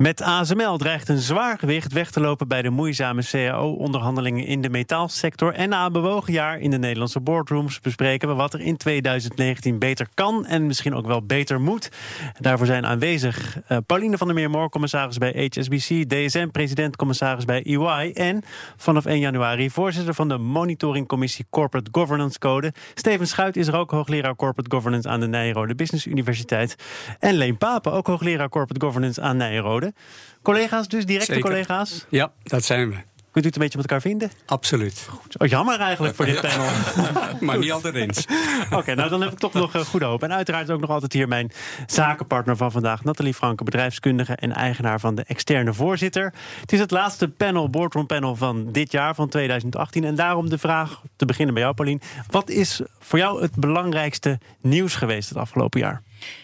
Met ASML dreigt een zwaar gewicht weg te lopen bij de moeizame CAO-onderhandelingen in de metaalsector. En na een bewogen jaar in de Nederlandse boardrooms bespreken we wat er in 2019 beter kan en misschien ook wel beter moet. Daarvoor zijn aanwezig uh, Pauline van der Meermoor, commissaris bij HSBC, DSM, president-commissaris bij EY en vanaf 1 januari voorzitter van de monitoringcommissie Corporate Governance Code. Steven Schuit is er ook hoogleraar Corporate Governance aan de Nijrode Business Universiteit. En Leen Papen, ook hoogleraar Corporate Governance aan Nijrode. Collega's dus, directe collega's? Ja, dat zijn we. Kunt u het een beetje met elkaar vinden? Absoluut. Goed. Oh, jammer eigenlijk voor dit panel. maar niet altijd eens. Oké, nou dan heb ik toch nog uh, goede hoop. En uiteraard ook nog altijd hier mijn zakenpartner van vandaag... Nathalie Franke, bedrijfskundige en eigenaar van de externe voorzitter. Het is het laatste panel, boardroom panel van dit jaar, van 2018. En daarom de vraag, te beginnen bij jou Paulien. Wat is voor jou het belangrijkste nieuws geweest het afgelopen jaar?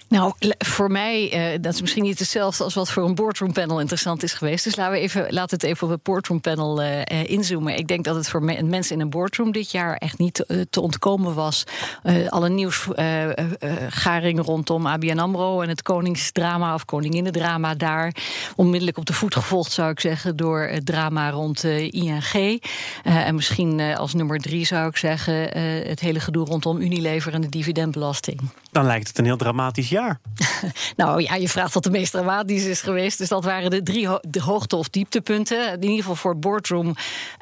Nou, voor mij, uh, dat is misschien niet hetzelfde als wat voor een boardroom panel interessant is geweest. Dus laten we even, laten het even op het boardroom panel uh, inzoomen. Ik denk dat het voor me mensen in een boardroom dit jaar echt niet te, te ontkomen was. Uh, alle nieuwsgaring rondom ABN AMRO en het koningsdrama of koninginnendrama daar. Onmiddellijk op de voet gevolgd zou ik zeggen door het drama rond ING. en misschien als nummer drie zou ik zeggen het hele gedoe rondom Unilever en de dividendbelasting. Dan lijkt het een heel dramatisch jaar. nou ja, je vraagt wat de meest dramatisch is geweest. Dus dat waren de drie ho de hoogte- of dieptepunten. In ieder geval voor het boardroom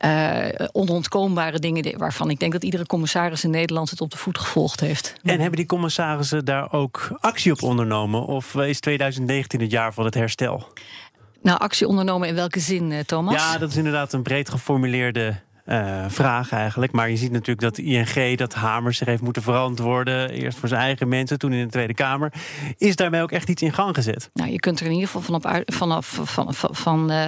uh, onontkoombare dingen... waarvan ik denk dat iedere commissaris in Nederland het op de voet gevolgd heeft. En hebben die commissarissen daar ook actie op ondernomen? Of is 2019 het jaar van het herstel? Nou, actie ondernomen in welke zin, eh, Thomas? Ja, dat is inderdaad een breed geformuleerde uh, vraag eigenlijk. Maar je ziet natuurlijk dat ING, dat Hamers zich heeft moeten verantwoorden. Eerst voor zijn eigen mensen, toen in de Tweede Kamer. Is daarmee ook echt iets in gang gezet? Nou, je kunt er in ieder geval vanaf, vanaf, van, uh,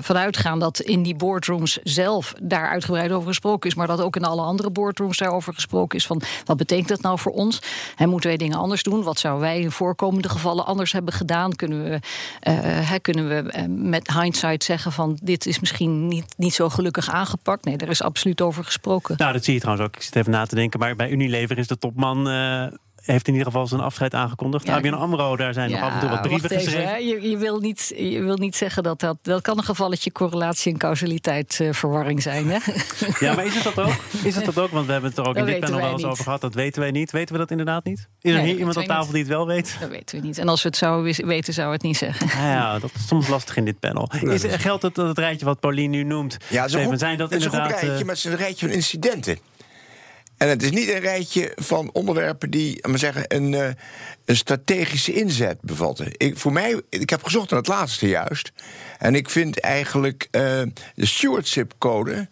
vanuit gaan dat in die boardrooms zelf daar uitgebreid over gesproken is. Maar dat ook in alle andere boardrooms daarover gesproken is. Van wat betekent dat nou voor ons? En moeten wij dingen anders doen? Wat zouden wij in voorkomende gevallen anders hebben gedaan? Kunnen we, uh, kunnen we met hindsight zeggen van dit is misschien niet, niet zo gelukkig aangepakt? Nee, daar is absoluut over gesproken. Nou, dat zie je trouwens ook. Ik zit even na te denken. Maar bij Unilever is de topman. Heeft in ieder geval zijn afscheid aangekondigd. Ja, ABN AMRO, daar zijn nog af en toe wat brieven geschreven. Je, je, wil niet, je wil niet zeggen dat dat... Dat kan een gevalletje correlatie en causaliteit uh, verwarring zijn, hè? Ja, maar is het dat ook? Is het dat ook? Want we hebben het er ook dat in dit panel wel eens over gehad. Dat weten wij niet. Weten we dat inderdaad niet? Is er nee, hier iemand aan tafel niet. die het wel weet? Dat weten we niet. En als we het zouden weten, zou het niet zeggen. Ja, dat is soms lastig in dit panel. Is, geldt het, het rijtje wat Pauline nu noemt? Ja, het is een goed, zijn dat inderdaad, een goed rijtje, maar het is een rijtje van incidenten. En het is niet een rijtje van onderwerpen die maar zeggen, een, uh, een strategische inzet bevatten. Ik, voor mij, ik heb gezocht naar het laatste juist. En ik vind eigenlijk uh, de stewardship code.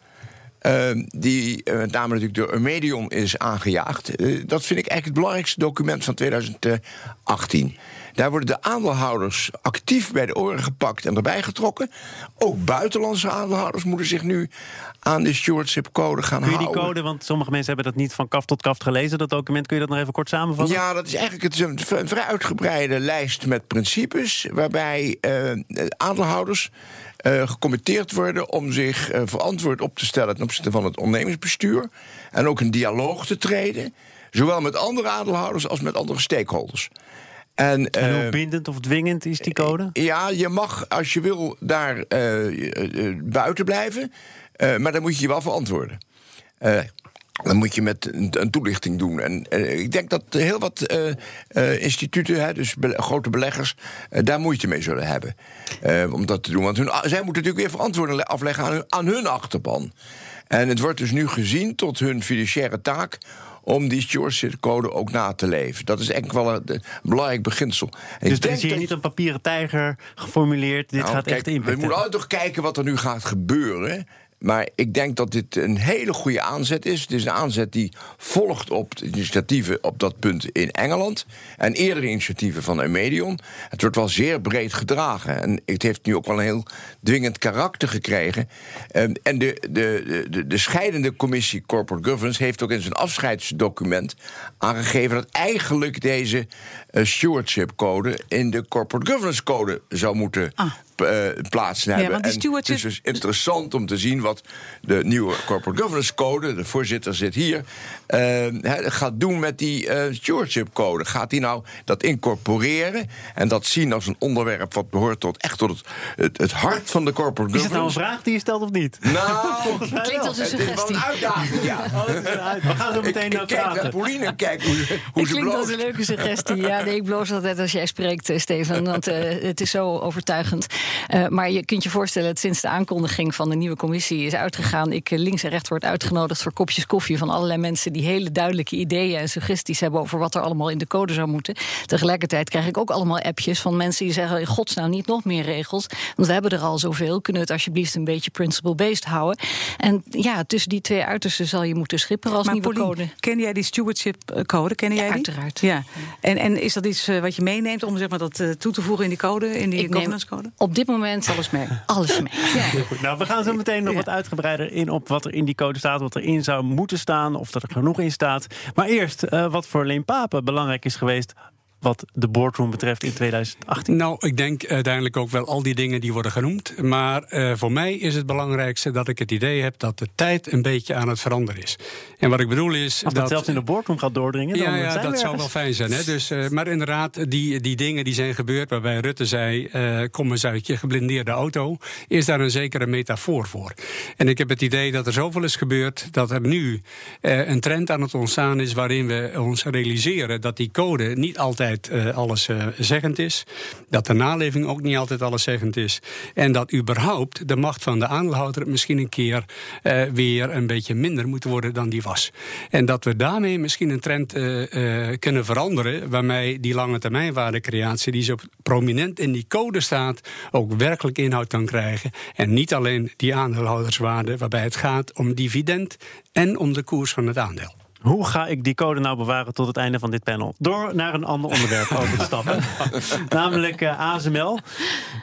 Uh, die met name natuurlijk door Eumedion is aangejaagd. dat vind ik eigenlijk het belangrijkste document van 2018. Daar worden de aandeelhouders actief bij de oren gepakt en erbij getrokken. Ook buitenlandse aandeelhouders moeten zich nu aan de stewardship code gaan houden. Kun je die code, want sommige mensen hebben dat niet van kaf tot kaf gelezen, dat document. Kun je dat nog even kort samenvatten? Ja, dat is eigenlijk het is een vrij uitgebreide lijst met principes... waarbij uh, aandeelhouders uh, gecommitteerd worden om zich uh, verantwoord op te stellen ten opzichte van het ondernemingsbestuur. En ook een dialoog te treden. Zowel met andere aandeelhouders als met andere stakeholders. En, en hoe uh, bindend of dwingend is die code? Ja, je mag als je wil daar buiten blijven. Maar dan moet je je wel verantwoorden. Dan moet je met een, toelichting doen. En uh, ik denk dat heel wat instituten, hè, dus be grote beleggers, daar moeite mee zullen hebben. om dat te doen. Want hun, zij moeten natuurlijk weer verantwoording afleggen aan hun, aan hun achterban. En het wordt dus nu gezien tot hun fiduciaire taak om die stewardship-code ook na te leven. Dat is echt wel een, een belangrijk beginsel. En dus er is hier niet een papieren tijger geformuleerd. Dit nou, gaat kijk, echt impact We moeten altijd toch kijken wat er nu gaat gebeuren. Maar ik denk dat dit een hele goede aanzet is. Het is een aanzet die volgt op de initiatieven op dat punt in Engeland. En eerdere initiatieven van Eumedion. Het wordt wel zeer breed gedragen. En het heeft nu ook wel een heel dwingend karakter gekregen. En de, de, de, de scheidende commissie Corporate Governance heeft ook in zijn afscheidsdocument aangegeven dat eigenlijk deze stewardship code in de Corporate Governance Code zou moeten. Ah plaats hebben. Ja, en het is dus interessant om te zien wat de nieuwe Corporate Governance Code, de voorzitter zit hier, gaat doen met die Stewardship Code. Gaat hij nou dat incorporeren en dat zien als een onderwerp wat behoort tot echt tot het, het, hart van de corporate governance? Is het nou een vraag die je stelt of niet? Nou, mij klinkt als een suggestie. Het is wel een uitdaging, ja. Oh, We gaan zo meteen naar praten. Pauline, kijk hoe, hoe het klinkt als een leuke suggestie. Ja, nee, ik bloos altijd als jij spreekt, eh, Steven, want uh, het is zo overtuigend. Uh, maar je kunt je voorstellen dat sinds de aankondiging van de nieuwe commissie is uitgegaan, ik links en rechts word uitgenodigd voor kopjes koffie van allerlei mensen die hele duidelijke ideeën en suggesties hebben over wat er allemaal in de code zou moeten. Tegelijkertijd krijg ik ook allemaal appjes van mensen die zeggen: in godsnaam niet nog meer regels, want we hebben er al zoveel. Kunnen we het alsjeblieft een beetje principle-based houden? En ja, tussen die twee uitersten zal je moeten schipperen als maar nieuwe code. Ken jij die stewardship code? Ken jij die? Uiteraard. Ja. En, en is dat iets eh, wat je meeneemt om zeg maar, dat toe te voegen in die code, in die governance code? Op dit moment alles mee. Alles mee. Ja. Goed, nou, we gaan zo meteen nog wat uitgebreider in op wat er in die code staat, wat erin zou moeten staan, of dat er genoeg in staat. Maar eerst, uh, wat voor Leen Papen belangrijk is geweest wat de boardroom betreft in 2018? Nou, ik denk uiteindelijk ook wel al die dingen die worden genoemd. Maar uh, voor mij is het belangrijkste dat ik het idee heb dat de tijd een beetje aan het veranderen is. En wat ik bedoel is. Als dat, zelfs in de boardroom gaat doordringen. Ja, ja dat zou wel fijn zijn. Hè? Dus, uh, maar inderdaad, die, die dingen die zijn gebeurd waarbij Rutte zei: uh, kom eens uit je geblindeerde auto. Is daar een zekere metafoor voor. En ik heb het idee dat er zoveel is gebeurd dat er nu een trend aan het ontstaan is waarin we ons realiseren dat die code niet altijd uh, alles uh, zeggend is. Dat de naleving ook niet altijd alleszeggend is. En dat überhaupt de macht van de aandeelhouder misschien een keer uh, weer een beetje minder moet worden dan die was. En dat we daarmee misschien een trend kunnen veranderen. Waarmee die lange termijnwaardecreatie, die zo prominent in die code staat, ook werkelijk inhoud kan krijgen. En niet alleen die aandeelhouderswaarde, waarbij het gaat om dividend en om de koers van het aandeel. Hoe ga ik die code nou bewaren tot het einde van dit panel? Door naar een ander onderwerp over te stappen. namelijk uh, eh, ASML.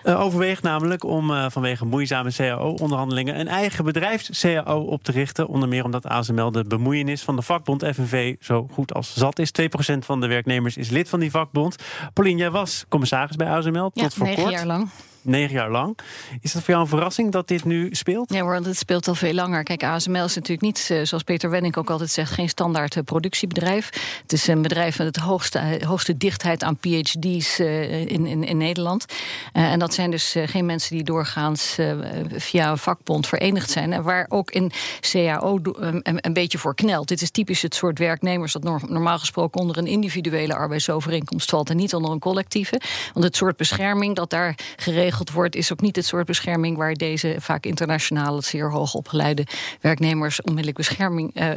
Uh, overweegt namelijk om uh, vanwege moeizame CAO-onderhandelingen... een eigen bedrijfs-CAO op te richten. Onder meer omdat ASML de bemoeienis van de vakbond FNV zo goed als zat is. 2% van de werknemers is lid van die vakbond. Paulien, jij was commissaris bij ASML tot ja, voor negen jaar lang negen jaar lang. Is dat voor jou een verrassing dat dit nu speelt? Ja, want het speelt al veel langer. Kijk, ASML is natuurlijk niet, eh, zoals Peter Wenning ook altijd zegt, geen standaard eh, productiebedrijf. Het is een bedrijf met de hoogste, eh, hoogste dichtheid aan PhD's in, in, in Nederland. en dat zijn dus geen mensen die doorgaans via een vakbond verenigd zijn. En waar ook in CAO een, een, beetje voor knelt. Dit is typisch het soort werknemers dat normaal gesproken onder een individuele arbeidsovereenkomst valt en niet onder een collectieve. Want het soort bescherming dat daar geregeld wordt, is ook niet het soort bescherming waar deze vaak internationale, zeer hoog opgeleide werknemers onmiddellijk bescherming uh,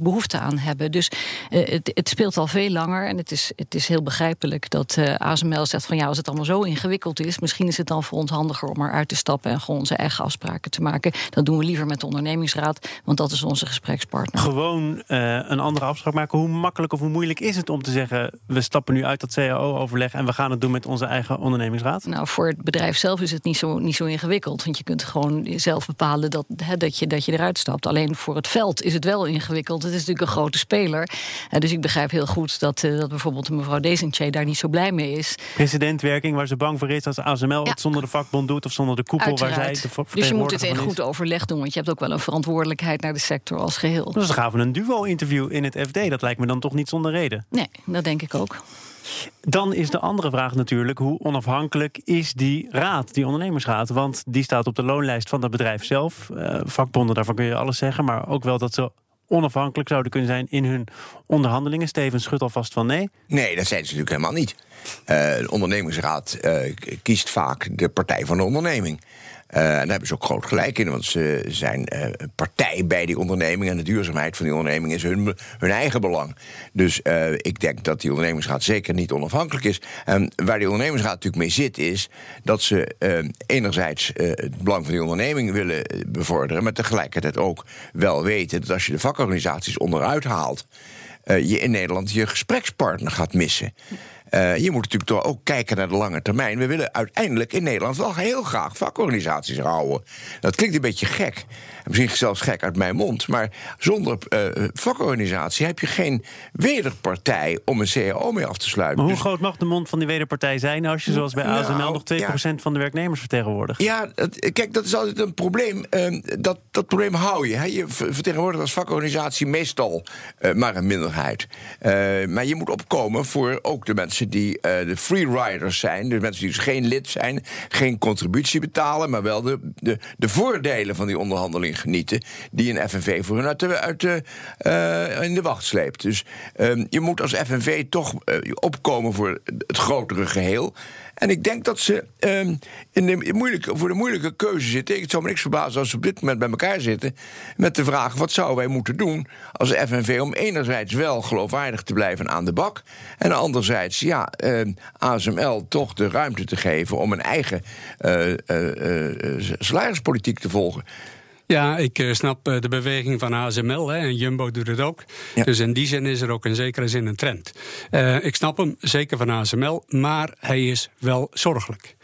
behoefte aan hebben. Dus uh, het, het, speelt al veel langer en het is, het is heel begrijpelijk dat uh, ASML zegt van ja, als het allemaal zo ingewikkeld is, misschien is het dan voor ons handiger om eruit te stappen en gewoon onze eigen afspraken te maken. Dat doen we liever met de ondernemingsraad, want dat is onze gesprekspartner. Gewoon een andere afspraak maken. Hoe makkelijk of hoe moeilijk is het om te zeggen we stappen nu uit dat CAO-overleg en we gaan het doen met onze eigen ondernemingsraad? Nou, voor het bedrijf zelf is het niet zo, niet zo ingewikkeld. Want je kunt gewoon zelf bepalen dat, dat, je, dat je eruit stapt. Alleen voor het veld is het wel ingewikkeld. Het is natuurlijk een grote speler. Uh, dus ik begrijp heel goed dat, uh, dat bijvoorbeeld mevrouw Desentje daar niet zo blij mee is. Presidentwerking, waar ze bang voor is als ASML het zonder de vakbond doet of zonder de koepel waar zij de Dus je moet het in goed overleg doen, want je hebt ook wel een verantwoordelijkheid naar de sector als geheel. Dus dan gaan we een duo-interview in het FD. Dat lijkt me dan toch niet zonder reden. Nee, dat denk ik ook. Dan is de andere vraag natuurlijk: hoe onafhankelijk is die raad, die ondernemersraad? Want die staat op de loonlijst van het bedrijf zelf. Uh, vakbonden, daarvan kun je alles zeggen, maar ook wel dat ze onafhankelijk zouden kunnen zijn in hun onderhandelingen. Steven schudt alvast van nee. Nee, dat zijn ze natuurlijk helemaal niet. Uh, de ondernemingsraad uh, kiest vaak de partij van de onderneming. Uh, en daar hebben ze ook groot gelijk in, want ze zijn uh, partij bij die onderneming. En de duurzaamheid van die onderneming is hun, hun eigen belang. Dus uh, ik denk dat die ondernemingsraad zeker niet onafhankelijk is. En waar die ondernemingsraad natuurlijk mee zit, is dat ze enerzijds het belang van die onderneming willen bevorderen, maar tegelijkertijd ook wel weten dat als je de vakorganisaties onderuit haalt, je in Nederland je gesprekspartner gaat missen. Je moet natuurlijk toch ook kijken naar de lange termijn. We willen uiteindelijk in Nederland wel heel graag vakorganisaties houden. Dat klinkt een beetje gek. Misschien zelfs gek uit mijn mond, maar zonder uh, vakorganisatie heb je geen wederpartij om een CAO mee af te sluiten. Maar hoe dus- groot mag de mond van die wederpartij zijn als je zoals bij nou, ASML nog 2% van de werknemers vertegenwoordigt? Ja, kijk, dat is altijd een probleem. Ehm, dat, dat probleem hou je. Hè. Je vertegenwoordigt als vakorganisatie meestal uh, maar een minderheid. maar je moet opkomen voor ook de mensen die de freeriders zijn. De mensen die dus geen lid zijn, geen contributie betalen, maar wel de, de, de voordelen van die onderhandeling genieten. die een FNV voor hun uit uit de, uh, in de wacht sleept. Dus um, je moet als FNV toch uh, opkomen voor het grotere geheel. En ik denk dat ze uh, in de moeilijke, voor de moeilijke keuze zitten. Ik zou me niks verbazen als ze op dit moment bij elkaar zitten. met de vraag: wat zouden wij moeten doen als FNV om enerzijds wel geloofwaardig te blijven aan de bak. en anderzijds, ja, uh, ASML toch de ruimte te geven om een eigen uh, salarispolitiek te volgen. Ja, ik uh, snap uh, de beweging van ASML hè, en Jumbo doet het ook. Ja. Dus in die zin is er ook in zekere zin een trend. Uh, ik snap hem, zeker van ASML, maar hij is wel zorgelijk.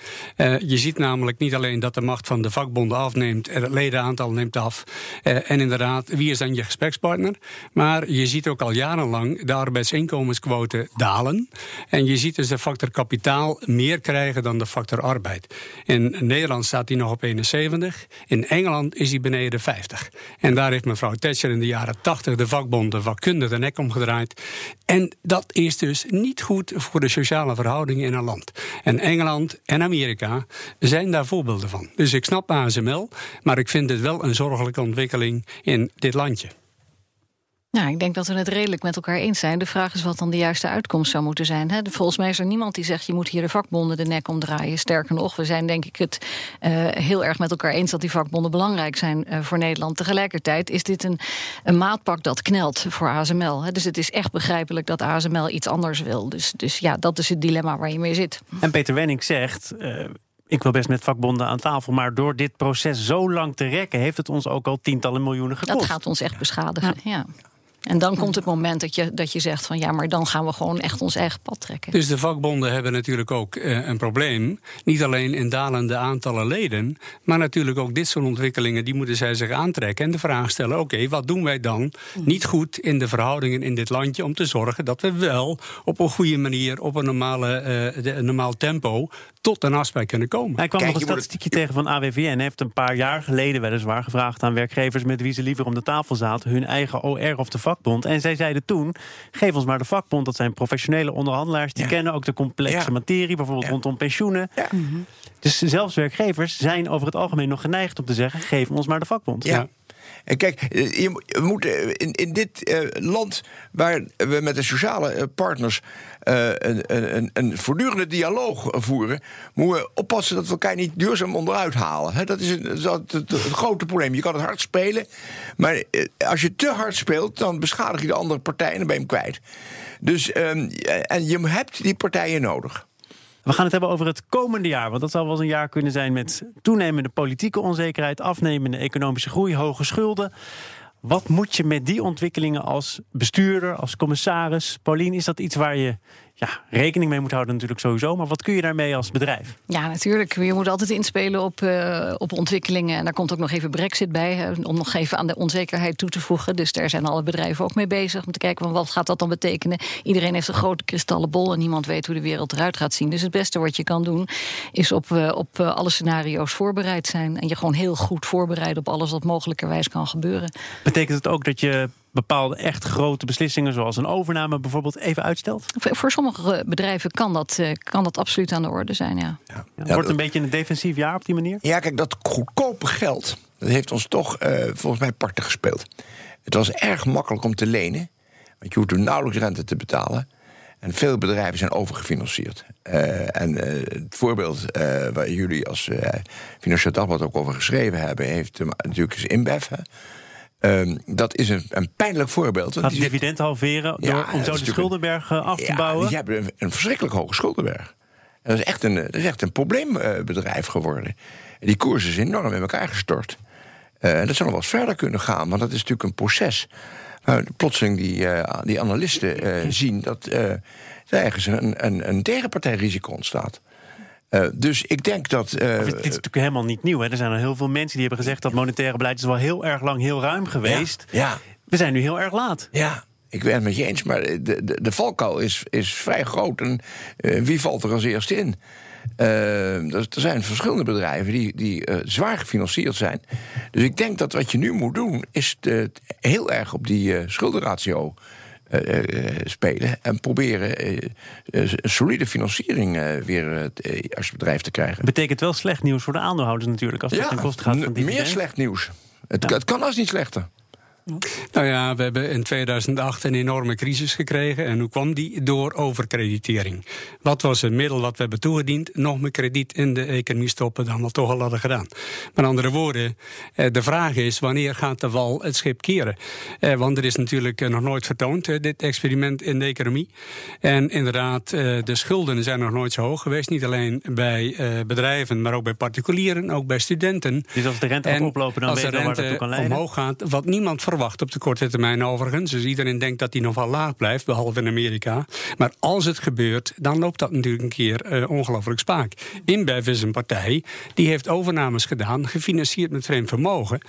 je ziet namelijk niet alleen dat de macht van de vakbonden afneemt, het ledenaantal neemt af. en inderdaad, wie is dan je gesprekspartner? Maar je ziet ook al jarenlang de arbeidsinkomensquote dalen. En je ziet dus de factor kapitaal meer krijgen dan de factor arbeid. In Nederland staat hij nog op 71. In Engeland is hij beneden beneden 50. En daar heeft mevrouw Thatcher in de jaren 80 de vakbonden vakkundig de nek omgedraaid. En dat is dus niet goed voor de sociale verhoudingen in een land. En Engeland en Amerika zijn daar voorbeelden van. Dus ik snap ASML, maar ik vind het wel een zorgelijke ontwikkeling in dit landje. Nou, ik denk dat we het redelijk met elkaar eens zijn. De vraag is wat dan de juiste uitkomst zou moeten zijn. Hè? Volgens mij is er niemand die zegt... je moet hier de vakbonden de nek omdraaien. Sterker nog, we zijn denk ik het uh, heel erg met elkaar eens... dat die vakbonden belangrijk zijn uh, voor Nederland. Tegelijkertijd is dit een, een maatpak dat knelt voor ASML. Hè? Dus het is echt begrijpelijk dat ASML iets anders wil. Dus, dus ja, dat is het dilemma waar je mee zit. En Peter Wenning zegt... Uh ik wil best met vakbonden aan tafel. Maar door dit proces zo lang te rekken, heeft het ons ook al tientallen miljoenen gekost. Dat gaat ons echt beschadigen. ja. En dan komt het moment dat je, dat je zegt van ja, maar dan gaan we gewoon echt ons eigen pad trekken. Dus de vakbonden hebben natuurlijk ook eh, een probleem. Niet alleen in dalende aantallen leden, maar natuurlijk ook dit soort ontwikkelingen, die moeten zij zich aantrekken. En de vraag stellen: oké, wat doen wij dan niet goed in de verhoudingen in dit landje om te zorgen dat we wel op een goede manier, op een, normale, uh, een normaal tempo, tot een afspraak kunnen komen. Hij kwam nog een statistiekje tegen van AWVN. Hij heeft een paar jaar geleden weliswaar gevraagd aan werkgevers met wie ze liever om de tafel zaten, hun eigen OR of de vakbond. En zij zeiden toen: geef ons maar de vakbond. Dat zijn professionele onderhandelaars. Die kennen ook de complexe materie, bijvoorbeeld rondom pensioenen. Mhm. Dus zelfs werkgevers zijn over het algemeen nog geneigd om te zeggen: geef ons maar de vakbond. Ja. En kijk, eh, je, we moeten in, dit uh, land waar we met de sociale eh, partners een, een, een, voortdurende dialoog voeren, moeten we oppassen dat we elkaar niet duurzaam onderuit halen. dat is, een, het, grote probleem. Je kan het hard spelen, maar als je te hard speelt, dan beschadig je de andere partij en ben je hem kwijt. Dus um, en je hebt die partijen nodig. We gaan het hebben over het komende jaar. Want dat zal wel eens een jaar kunnen zijn met toenemende politieke onzekerheid, afnemende economische groei, hoge schulden. Wat moet je met die ontwikkelingen als bestuurder, als commissaris? Paulien, is dat iets waar je ja, rekening mee moet houden natuurlijk sowieso. Maar wat kun je daarmee als bedrijf? Ja, natuurlijk. Je moet altijd inspelen op, uh, op ontwikkelingen. En daar komt ook nog even brexit bij, om nog even aan de onzekerheid toe te voegen. Dus daar zijn alle bedrijven ook mee bezig om te kijken van wat gaat dat dan betekenen. Iedereen heeft een grote kristallenbol en niemand weet hoe de wereld eruit gaat zien. Dus het beste wat je kan doen is op, uh, op uh, alle scenario's voorbereid zijn. En je gewoon heel goed voorbereiden op alles wat mogelijkerwijs kan gebeuren. Betekent het ook dat je bepaalde echt grote beslissingen, zoals een overname bijvoorbeeld, even uitstelt? Voor sommige bedrijven kan dat, eh, kan dat absoluut aan de orde zijn, ja. ja. ja wordt een beetje een defensief jaar op die manier? Ja, kijk, dat goedkope geld, dat heeft ons toch uh, volgens mij parten gespeeld. Het was erg makkelijk om te lenen, want je hoeft nauwelijks rente te betalen. En veel bedrijven zijn overgefinancierd. Uh, en uh, het voorbeeld uh, waar jullie als Financieel Dagblad ook over geschreven hebben, heeft natuurlijk is InBev. Um, dat is een, een, pijnlijk voorbeeld. Gaat dividend halveren door, om zo de schuldenberg eh, af te bouwen? Die hebben een, een, verschrikkelijk hoge schuldenberg. En dat is echt een, dat is echt een probleembedrijf geworden. En die koers is enorm in elkaar gestort. Uh, dat zou nog wel eens verder kunnen gaan, want dat is natuurlijk een proces. Waar plotseling die, uh, die analisten zien dat er ergens een, een, een tegenpartijrisico ontstaat. Dus ik denk dat. Uh, het is natuurlijk helemaal niet nieuw. Hè? Er zijn al heel veel mensen die hebben gezegd dat monetaire beleid is wel heel erg lang heel ruim geweest. Ja. We zijn nu heel erg laat. Ja. Ik ben het met je eens, maar de, de, de valkuil is, is vrij groot. En wie valt er als eerste in? Uh, er zijn verschillende bedrijven die, die uh, zwaar gefinancierd zijn. Dus ik denk dat wat je nu moet doen, is de, heel erg op die uh, schuldenratio spelen. En proberen een solide financiering weer als bedrijf te krijgen. Betekent wel slecht nieuws voor de aandeelhouders natuurlijk, als het ten koste gaat van. Meer slecht nieuws. Het, het kan als niet slechter. Nou ja, we hebben in 2008 een enorme crisis gekregen. En hoe kwam die? Door overkreditering. Wat was het middel wat we hebben toegediend? Nog meer krediet in de economie stoppen dan we toch al hadden gedaan. Met andere woorden, eh, de vraag is wanneer gaat de wal het schip keren? Eh, want er is natuurlijk eh, nog nooit vertoond, dit experiment in de economie. En inderdaad, de schulden zijn nog nooit zo hoog geweest. Niet alleen bij bedrijven, maar ook bij particulieren, ook bij studenten. Dus als de rente gaat oplopen, dan weten we waar dat toe kan leiden? omhoog gaat, wat niemand verwacht verwacht op de korte termijn overigens. Dus iedereen denkt dat die nog wel laag blijft, behalve in Amerika. Maar als het gebeurt, dan loopt dat natuurlijk een keer uh, ongelooflijk spaak. InBev is een partij die heeft overnames gedaan, gefinancierd met vreemd vermogen.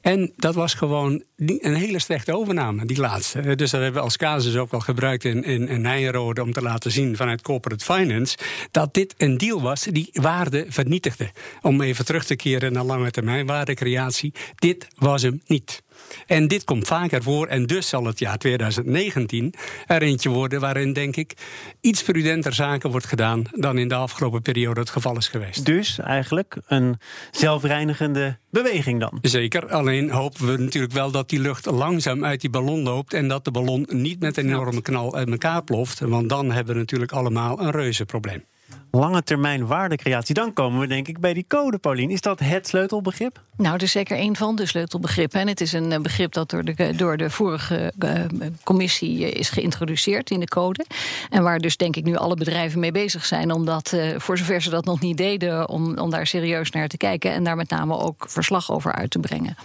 En dat was gewoon een hele slechte overname, die laatste. Eh, dus dat hebben we als casus ook wel gebruikt in, in, in Nijenrode om te laten zien vanuit corporate finance dat dit een deal was die waarde vernietigde. Om even terug te keren naar lange termijn waardecreatie. Dit was hem niet. En dit komt vaker voor en dus zal het jaar 2019 er eentje worden waarin, denk ik, iets prudenter zaken wordt gedaan dan in de afgelopen periode het geval is geweest. Dus eigenlijk een zelfreinigende beweging dan? Zeker, alleen hopen we natuurlijk wel dat die lucht langzaam uit die ballon loopt en dat de ballon niet met een enorme knal uit elkaar ploft, want dan hebben we natuurlijk allemaal een reuze probleem lange termijn waardecreatie. Dan komen we denk ik bij die code, Paulien. Is dat het sleutelbegrip? Nou, het is zeker een van de sleutelbegrippen. En het is een eh, begrip dat door de, door de vorige uh, commissie is geïntroduceerd in de code. En waar dus denk ik nu alle bedrijven mee bezig zijn. Om dat, uh, voor zover ze dat nog niet deden, om, om daar serieus naar te kijken. En daar met name ook verslag over uit te brengen.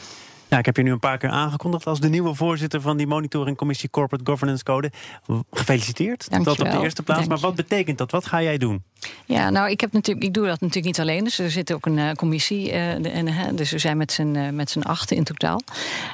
Ja, ik heb je nu een paar keer aangekondigd als de nieuwe voorzitter van die monitoringcommissie Corporate Governance Code. Gefeliciteerd. Dat op de eerste plaats. Maar wat betekent dat? Wat ga jij doen? Ja, nou, ik, heb natuurlijk, ik doe dat natuurlijk niet alleen. Dus er zit ook een uh, commissie. Uh, en, dus we zijn met z'n uh, met z'n achten in totaal.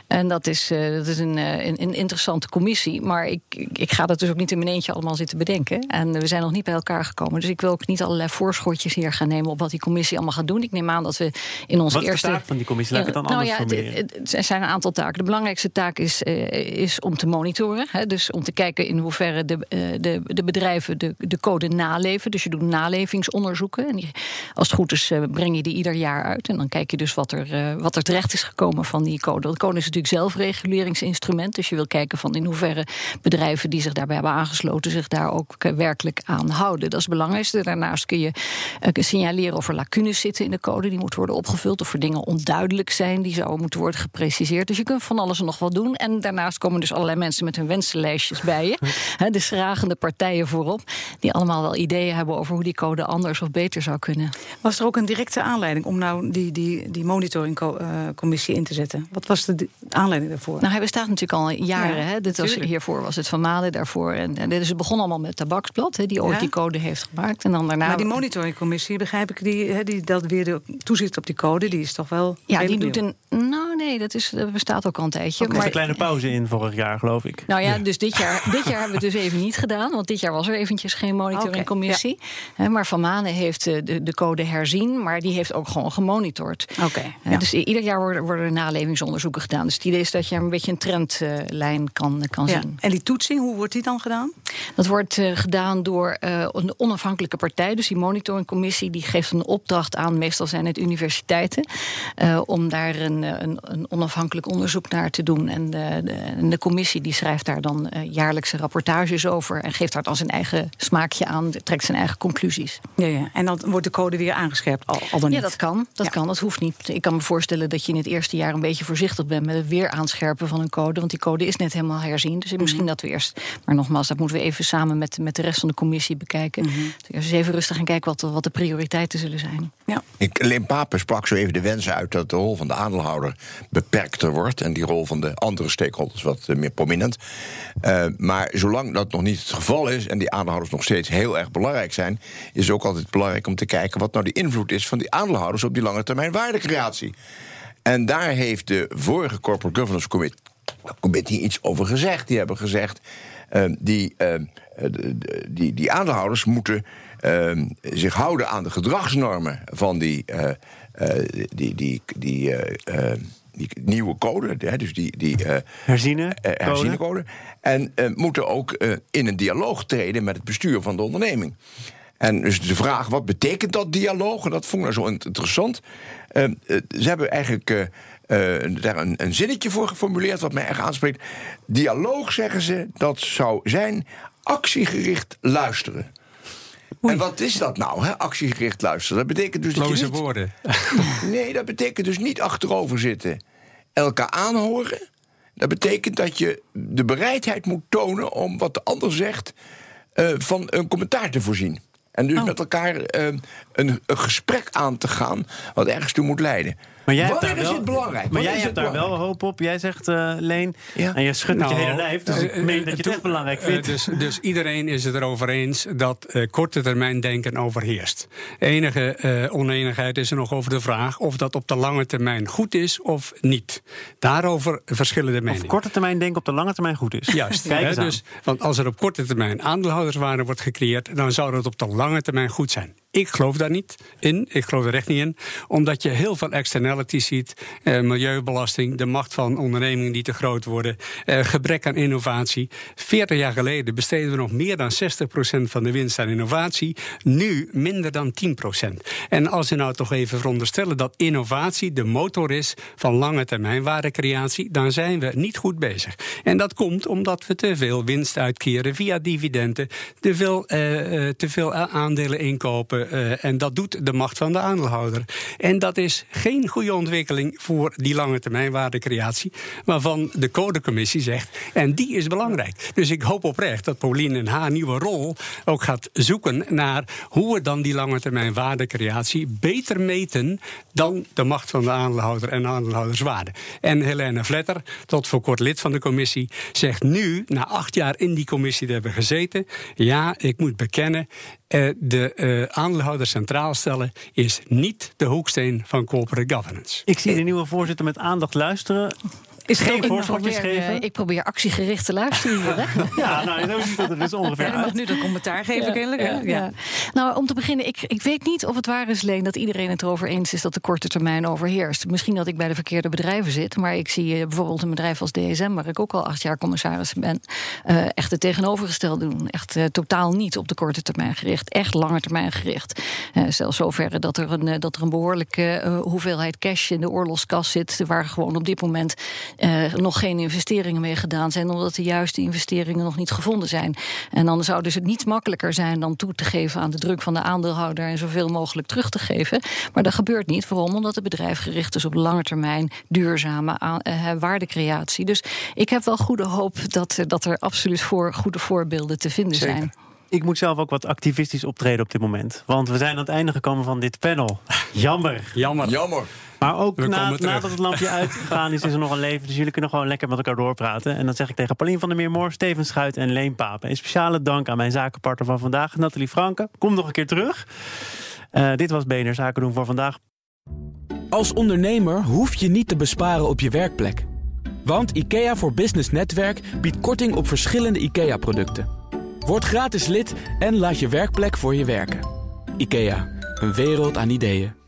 En dat is, dat is een, een, een, interessante commissie. Maar ik, ik ga dat dus ook niet in mijn eentje allemaal zitten bedenken. En we zijn nog niet bij elkaar gekomen. Dus ik wil ook niet allerlei voorschotjes hier gaan nemen op wat die commissie allemaal gaat doen. Ik neem aan dat we in onze eerste. Wat is de taak van die commissie? Laat ik het dan nou, anders ja, het, Er zijn een aantal taken. De belangrijkste taak is, is om te monitoren. Hè, dus om te kijken in hoeverre de, de, de bedrijven de, de code naleven. Dus je doet nalevingsonderzoeken. En als het goed is, uh, breng je die ieder jaar uit. En dan kijk je dus wat er, wat er terecht is gekomen van die code. De code is natuurlijk zelfreguleringsinstrument. Dus je wil kijken van in hoeverre bedrijven die zich daarbij hebben aangesloten, zich daar ook werkelijk aan houden. Dat is het belangrijkste. Daarnaast kun je signaleren of er lacunes zitten in de code. Die moeten worden opgevuld. Of er dingen onduidelijk zijn. Die zouden moeten worden gepreciseerd. Dus je kunt van alles en nog wat doen. En daarnaast komen dus allerlei mensen met hun wensenlijstjes bij je. de schragende partijen voorop. Die allemaal wel ideeën hebben over hoe die code anders of beter zou kunnen. Was er ook een directe aanleiding om nou die, die, die monitoringcommissie in te zetten? Wat was de aanleiding daarvoor? Nou, hij bestaat natuurlijk al jaren. hè? Dit was, hiervoor was het Van Maden, daarvoor. En, en dus het begon allemaal met Tabaksblad, hè, die ooit die code heeft gemaakt. En dan daarna... Maar die monitoringcommissie, begrijp ik, die, hè, die dat weer de toezicht op die code, die is toch wel. Ja, die doet een. Nou, nee, dat, is, dat bestaat ook al een tijdje. Er maar... een kleine pauze in vorig jaar, geloof ik. Nou ja, dus dit jaar, dit jaar hebben we het dus even niet gedaan. Want dit jaar was er eventjes geen monitoringcommissie. Okay, maar Van Manen heeft eh, de, de code herzien, maar die heeft ook gewoon gemonitord. Oké. Dus ieder jaar worden, worden er nalevingsonderzoeken gedaan. Dus het idee is dat je een beetje een trendlijn kan, kan zien. En die toetsing, hoe wordt die dan gedaan? Dat wordt uh, gedaan door een onafhankelijke partij. Dus die monitoringcommissie die geeft een opdracht aan, meestal zijn het universiteiten, uh, om daar een, een, een, onafhankelijk onderzoek naar te doen. En de, de, de commissie die schrijft daar dan jaarlijkse rapportages over en geeft daar dan zijn eigen smaakje aan, trekt zijn eigen conclusies. Ja, ja. En dan wordt de code weer aangescherpt, al, al dan niet? Ja, dat kan. Dat kan. Dat hoeft niet. Ik kan me voorstellen dat je in het eerste jaar een beetje voorzichtig bent met het weer aanscherpen van een code. Want die code is net helemaal herzien. Dus misschien mhm. dat we eerst. Maar nogmaals, dat moeten we even samen met, met de rest van de commissie bekijken. Mm -hmm. Dus even rustig gaan kijken wat, wat de prioriteiten zullen zijn. Ja. Ik, Leen Papen sprak zo even de wens uit dat de rol van de aandeelhouder beperkter wordt en die rol van de andere stakeholders wat meer prominent. Uh, maar zolang dat nog niet het geval is en die aandeelhouders nog steeds heel erg belangrijk zijn, is het ook altijd belangrijk om te kijken wat nou de invloed is van die aandeelhouders op die lange termijn waardecreatie. En daar heeft de vorige Corporate Governance Committee, committee iets over gezegd. Die hebben gezegd. Uh, die, die, die aandeelhouders moeten zich houden aan de gedragsnormen van die, uh, uh, die, die, die, die, nieuwe code, hè, dus die, die herziene, herziene code. En moeten ook in een dialoog treden met het bestuur van de onderneming. En dus de vraag, wat betekent dat dialoog? En dat vond ik nou zo interessant. ze hebben eigenlijk daar een, een, zinnetje voor geformuleerd wat mij echt aanspreekt. Dialoog, zeggen ze, dat zou zijn actiegericht luisteren. En wat is dat nou, hè? actiegericht luisteren? Dat betekent dus. Loze niet... woorden. nee, dat betekent dus niet achterover zitten. Elkaar aanhoren. Dat betekent dat je de bereidheid moet tonen om wat de ander zegt. Uh, van een commentaar te voorzien. En dus oh. met elkaar uh, een, een, gesprek aan te gaan. wat ergens toe moet leiden. Maar jij hebt daar wel, het belangrijk? Maar jij hebt daar wel hoop op. Jij zegt, uh, Leen, en je schudt nou, met je hele lijf. Dus ik meen dat je het echt belangrijk vindt. dus, dus iedereen is het erover eens dat korte termijn denken overheerst. Enige oneenigheid is er nog over de vraag of dat op de lange termijn goed is of niet. Daarover verschillen de meningen. Of korte termijn denken op de lange termijn goed is. Juist. Kijk dus, want als er op korte termijn aandeelhouderswaarde wordt gecreëerd, dan zou dat op de lange termijn goed zijn. Ik geloof daar niet in. Ik geloof er echt niet in. Omdat je heel veel externalities ziet. Eh, milieubelasting, de macht van ondernemingen die te groot worden. Eh, gebrek aan innovatie. 40 jaar geleden besteden we nog meer dan 60% van de winst aan innovatie. Nu minder dan 10%. En als we nou toch even veronderstellen dat innovatie de motor is van lange termijn waardecreatie, dan zijn we niet goed bezig. En dat komt omdat we te veel winst uitkeren via dividenden, veel, uh, te veel aandelen inkopen. Uh, en dat doet de macht van de aandeelhouder. En dat is geen goede ontwikkeling voor die lange termijn waardecreatie, waarvan de codecommissie zegt. En die is belangrijk. Dus ik hoop oprecht dat Pauline in haar nieuwe rol ook gaat zoeken naar hoe we dan die lange termijn waardecreatie beter meten dan de macht van de aandeelhouder en aandeelhouderswaarde. En Helene Vletter, tot voor kort lid van de commissie, zegt nu, na acht jaar in die commissie te hebben gezeten, ja, ik moet bekennen, eh, de uh, aandeelhouder centraal stellen is niet de hoeksteen van corporate governance. Ik zie de nieuwe voorzitter met aandacht luisteren. Is geen voorschotjes geven? Uh, ik probeer actiegericht te luisteren hier. Hè? ja, nou, zo ziet het er dus ongeveer ja, mag nu dat commentaar geven, ja, kennelijk. Ja, ja, Nou, om te beginnen, ik, ik weet niet of het waar is, Leen... dat iedereen het erover eens is dat de korte termijn overheerst. Misschien dat ik bij de verkeerde bedrijven zit... maar ik zie uh, bijvoorbeeld een bedrijf als DSM... waar ik ook al acht jaar commissaris ben... Uh, echt het tegenovergestelde doen. Echt totaal niet op de korte termijn gericht. Echt lange termijn gericht. zelfs zover dat er een, dat er een behoorlijke hoeveelheid cash... in de oorlogskas zit... waar gewoon op dit moment uh, nog geen investeringen mee gedaan zijn, omdat de juiste investeringen nog niet gevonden zijn. En dan zou dus het niet makkelijker zijn dan toe te geven aan de druk van de aandeelhouder en zoveel mogelijk terug te geven. Maar dat gebeurt niet. Waarom? Omdat het bedrijf gericht is op lange termijn duurzame uh, waardecreatie. Dus ik heb wel goede hoop dat, dat er absoluut voor goede voorbeelden te vinden zijn. Ik moet zelf ook wat activistisch optreden op dit moment. Want we zijn aan het einde gekomen van dit panel. Jammer. Jammer. Jammer. Maar ook na, nadat het lampje uitgegaan is, is er nog een leven. Dus jullie kunnen gewoon lekker met elkaar doorpraten. En dan zeg ik tegen Paulien van der Meermoor, Steven Schuit en Leen Papen. Een speciale dank aan mijn zakenpartner van vandaag, Nathalie Franke. Kom nog een keer terug. Uh, dit was BNR Zaken doen voor vandaag. Als ondernemer hoef je niet te besparen op je werkplek. Want IKEA voor Business Netwerk biedt korting op verschillende IKEA-producten. Word gratis lid en laat je werkplek voor je werken. IKEA, een wereld aan ideeën.